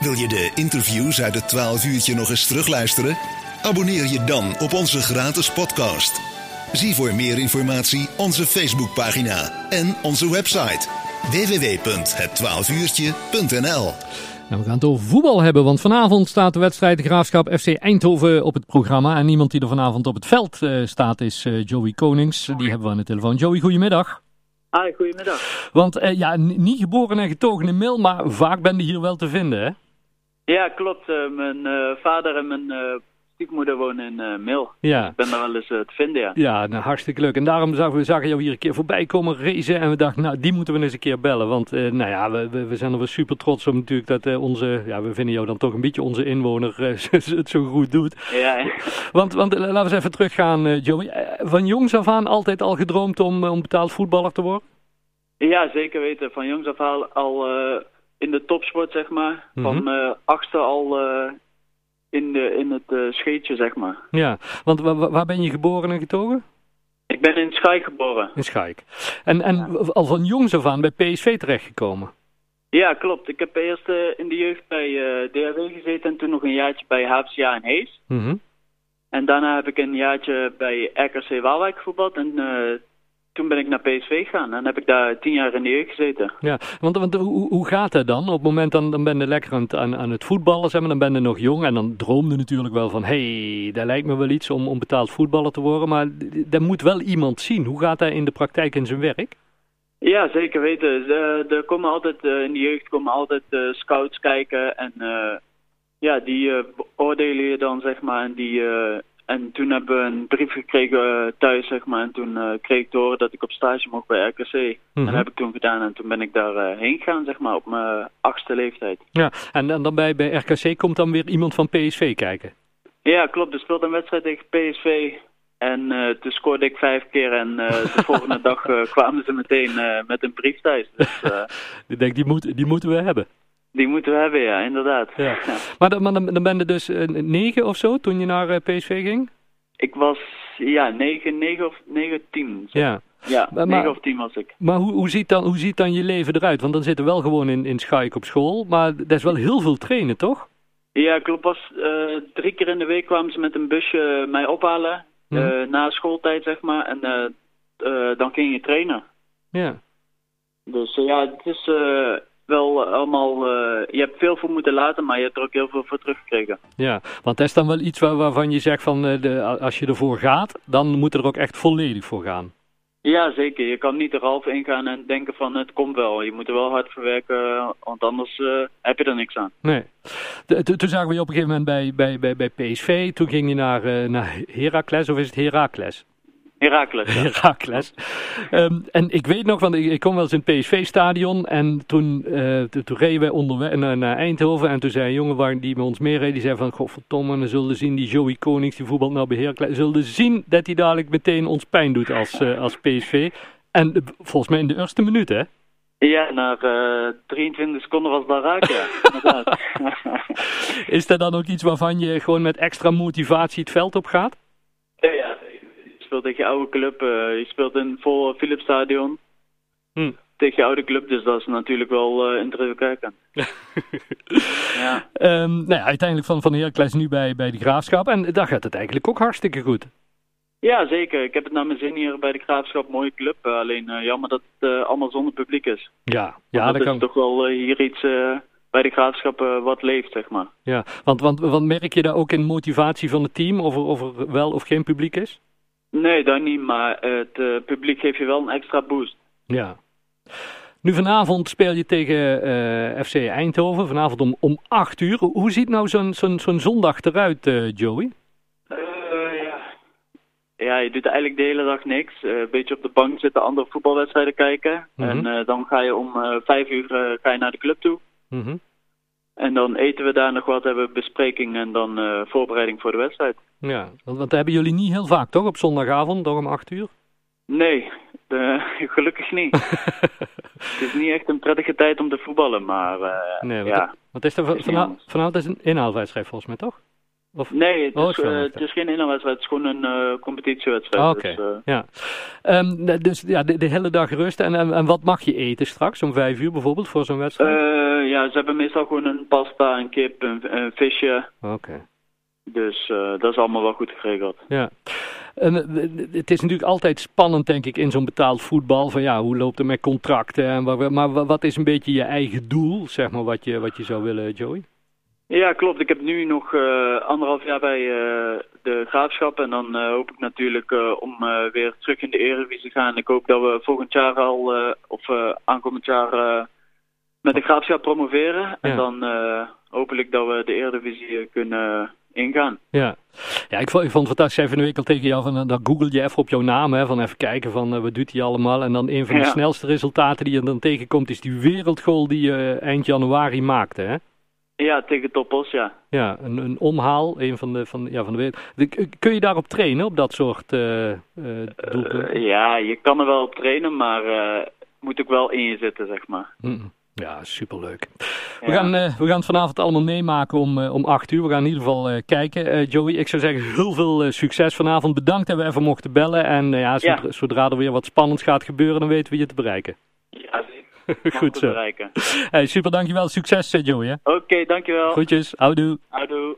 Wil je de interviews uit het 12 uurtje nog eens terugluisteren? Abonneer je dan op onze gratis podcast. Zie voor meer informatie onze Facebookpagina en onze website www.het12uurtje.nl Nou, we gaan het over voetbal hebben, want vanavond staat de wedstrijd de Graafschap FC Eindhoven op het programma. En iemand die er vanavond op het veld uh, staat is uh, Joey Konings. Die hebben we aan de telefoon. Joey, goedemiddag. Hi, goedemiddag. Want uh, ja, niet geboren en getogen in Mil, maar vaak ben je hier wel te vinden, hè? Ja, klopt. mijn vader en mijn stiefmoeder wonen in Mil. Ja. Ik ben daar wel eens te vinden, ja. Ja, nou, hartstikke leuk. En daarom zagen we zagen jou hier een keer voorbij komen racen. En we dachten, nou, die moeten we eens een keer bellen. Want, uh, nou ja, we, we zijn er wel super trots op natuurlijk dat onze, ja, we vinden jou dan toch een beetje onze inwoner het zo goed doet. Ja, ja. Want, want laten we eens even teruggaan, Joey. Van jongs af aan altijd al gedroomd om, om betaald voetballer te worden? Ja, zeker weten. Van jongs af aan al in de topsport, zeg maar. Mm -hmm. Van achtste al in, de, in het uh, scheetje, zeg maar. Ja, want waar, waar ben je geboren en getogen? Ik ben in Schaik geboren. In Schaik. En, en ja. al van jongs af aan bij PSV terechtgekomen? Ja, klopt. Ik heb eerst uh, in de jeugd bij uh, DRW gezeten en toen nog een jaartje bij HFCA in Hees. Mm -hmm. En daarna heb ik een jaartje bij RKC Waalwijk gevoetbald en toen ben ik naar PSV gegaan en heb ik daar tien jaar in de jeugd gezeten. Ja, want, want hoe, hoe gaat dat dan? Op het moment dan, dan ben je lekker aan, aan, aan het voetballen, zeg maar, dan ben je nog jong en dan droomde natuurlijk wel van, hé, hey, dat lijkt me wel iets om, om betaald voetballer te worden, maar dat moet wel iemand zien. Hoe gaat dat in de praktijk in zijn werk? Ja, zeker weten. Uh, er komen altijd, uh, in de jeugd komen altijd uh, scouts kijken en ja, die beoordelen je dan, zeg maar, en die... En toen hebben we een brief gekregen thuis, zeg maar. En toen uh, kreeg ik te horen dat ik op stage mocht bij RKC. Mm -hmm. En dat heb ik toen gedaan. En toen ben ik daar uh, heen gegaan, zeg maar, op mijn achtste leeftijd. Ja, en, en dan bij, bij RKC komt dan weer iemand van PSV kijken? Ja, klopt. Er speelde een wedstrijd tegen PSV. En uh, toen scoorde ik vijf keer. En de volgende dag kwamen ze meteen met een brief thuis. Dus, ik denk, die, moet, die moeten we hebben. Die moeten we hebben, ja, inderdaad. Ja. Maar, dan, maar dan, ben je dus uh, negen of zo toen je naar uh, PSV ging? Ik was, ja, negen, negen of negen, tien. Zo. Ja. Ja, maar, negen of tien was ik. Maar hoe, hoe, ziet dan, hoe ziet dan je leven eruit? Want dan zitten we wel gewoon in, in Schaik op school, maar dat is wel heel veel trainen, toch? Ja, klopt. Was, uh, drie keer in de week kwamen ze met een busje mij ophalen, mm. na schooltijd, zeg maar. En dan ging je trainen. Ja. Dus ja, het is wel allemaal, uh, je hebt veel voor moeten laten, maar je hebt er ook heel veel voor teruggekregen. Ja, want dat is dan wel iets waar, waarvan je zegt van, uh, de, als je ervoor gaat, dan moet er ook echt volledig voor gaan. Ja, zeker. Je kan niet er half in gaan en denken van het komt wel. Je moet er wel hard voor werken, want anders uh, heb je er niks aan. Nee. De, toen zagen we je op een gegeven moment bij, bij, bij, bij PSV, toen ging je naar, naar Heracles, of is het Heracles? Herakles. Ja. Herakles. Um, en ik weet nog, want ik, ik kom wel eens in het PSV-stadion en toen, uh, toen, reden wij onderweg naar, naar, Eindhoven en toen zei een jongen waar die met ons meereed, die zei van, godverdomme, dan zullen zien die Joey Konings, die voetbal nou bij Herakles, zullen zien dat hij dadelijk meteen ons pijn doet als, uh, als PSV. En uh, volgens mij in de eerste minuut, hè? Ja, na uh, 23 seconden was dat raak, ja. Is dat dan ook iets waarvan je gewoon met extra motivatie het veld op gaat? Speelt tegen je oude club. Uh, je speelt in vol Philipsstadion. Hm. Tegen je oude club, dus dat is natuurlijk wel uh, indrukwekkend. ja. Um, nou ja, uiteindelijk van, van Heracles nu bij, bij de Graafschap. En daar gaat het eigenlijk ook hartstikke goed. Ja, zeker. Ik heb het naar mijn zin hier bij de Graafschap. Mooie club. Uh, alleen uh, jammer dat het uh, allemaal zonder publiek is. Ja, ja dat, dat is kan... toch wel hier iets bij de Graafschap wat leeft, zeg maar. Ja, want, want, want merk je daar ook in motivatie van het team of er, of er wel of geen publiek is? Nee, dat niet, maar het uh, publiek geeft je wel een extra boost. Ja. Nu vanavond speel je tegen uh, FC Eindhoven, vanavond om, om 8 uur. Hoe ziet nou zo'n zo'n zo'n zondag eruit, uh, Joey? ja. ja, je doet eigenlijk de hele dag niks. Een beetje op de bank zitten, andere voetbalwedstrijden kijken. Mhm. En dan ga je om 5 uur ga je naar de club toe. Mhm. En dan eten we daar nog wat, hebben we bespreking en dan uh, voorbereiding voor de wedstrijd. Ja, want, dat hebben jullie niet heel vaak toch, op zondagavond, toch om 8 uur? Nee, de, gelukkig niet. het is niet echt een prettige tijd om te voetballen, maar uh, nee, wat, ja. Wat is er van, vanavond, vanavond is een inhaalwedstrijd volgens mij, toch? Of? Nee, het, Oh, is, uh, het is geen inhaalwedstrijd, het is gewoon een uh, competitiewedstrijd. Ah, Oké, Dus, ja. Um, dus ja, de, de, hele dag rust. En, en, en, wat mag je eten straks om vijf uur bijvoorbeeld voor zo'n wedstrijd? Ja, ze hebben meestal gewoon een pasta, een kip, een, een visje. Oké. Dus uh, dat is allemaal wel goed geregeld. Ja. En, het is natuurlijk altijd spannend, denk ik, in zo'n betaald voetbal. Van ja, hoe loopt het met contracten? En waar, maar wat is een beetje je eigen doel, zeg maar, wat je, wat je zou willen, Joey? Ja, klopt. Ik heb nu nog uh, anderhalf jaar bij uh, de graafschap. En dan uh, hoop ik natuurlijk om weer terug in de Eredivisie te gaan. Ik hoop dat we volgend jaar al, of aankomend jaar, met de graafschap promoveren. Ja. En dan hopelijk dat we de Eredivisie kunnen ingaan. Ja, ja ik, vond, ik vond het fantastisch. Even een week al tegen jou, van, dan google je even op jouw naam. Hè, van even kijken van wat doet hij allemaal. En dan een van de ja. snelste resultaten die je dan tegenkomt is die wereldgoal die je eind januari maakte. Hè? Ja, tegen Topos, ja. Ja, een, een omhaal, een van de, van, ja, van de wereld. Kun je daarop trainen, op dat soort uh, uh, doelpunten? ja, je kan er wel op trainen, maar moet ook wel in je zitten, zeg maar. Mm Ja, superleuk. We, gaan, we gaan het vanavond allemaal meemaken om, om 8 uur. We gaan in ieder geval kijken. Joey, ik zou zeggen heel veel succes vanavond. Bedankt dat we even mochten bellen. En ja, zodra, ja. zodra er weer wat spannends gaat gebeuren, dan weten we je te bereiken. Ja, Goed zo. Hey, super, dankjewel. Succes, Joey. Oké, okay, dankjewel. Groetjes. Houdoe. Houdoe.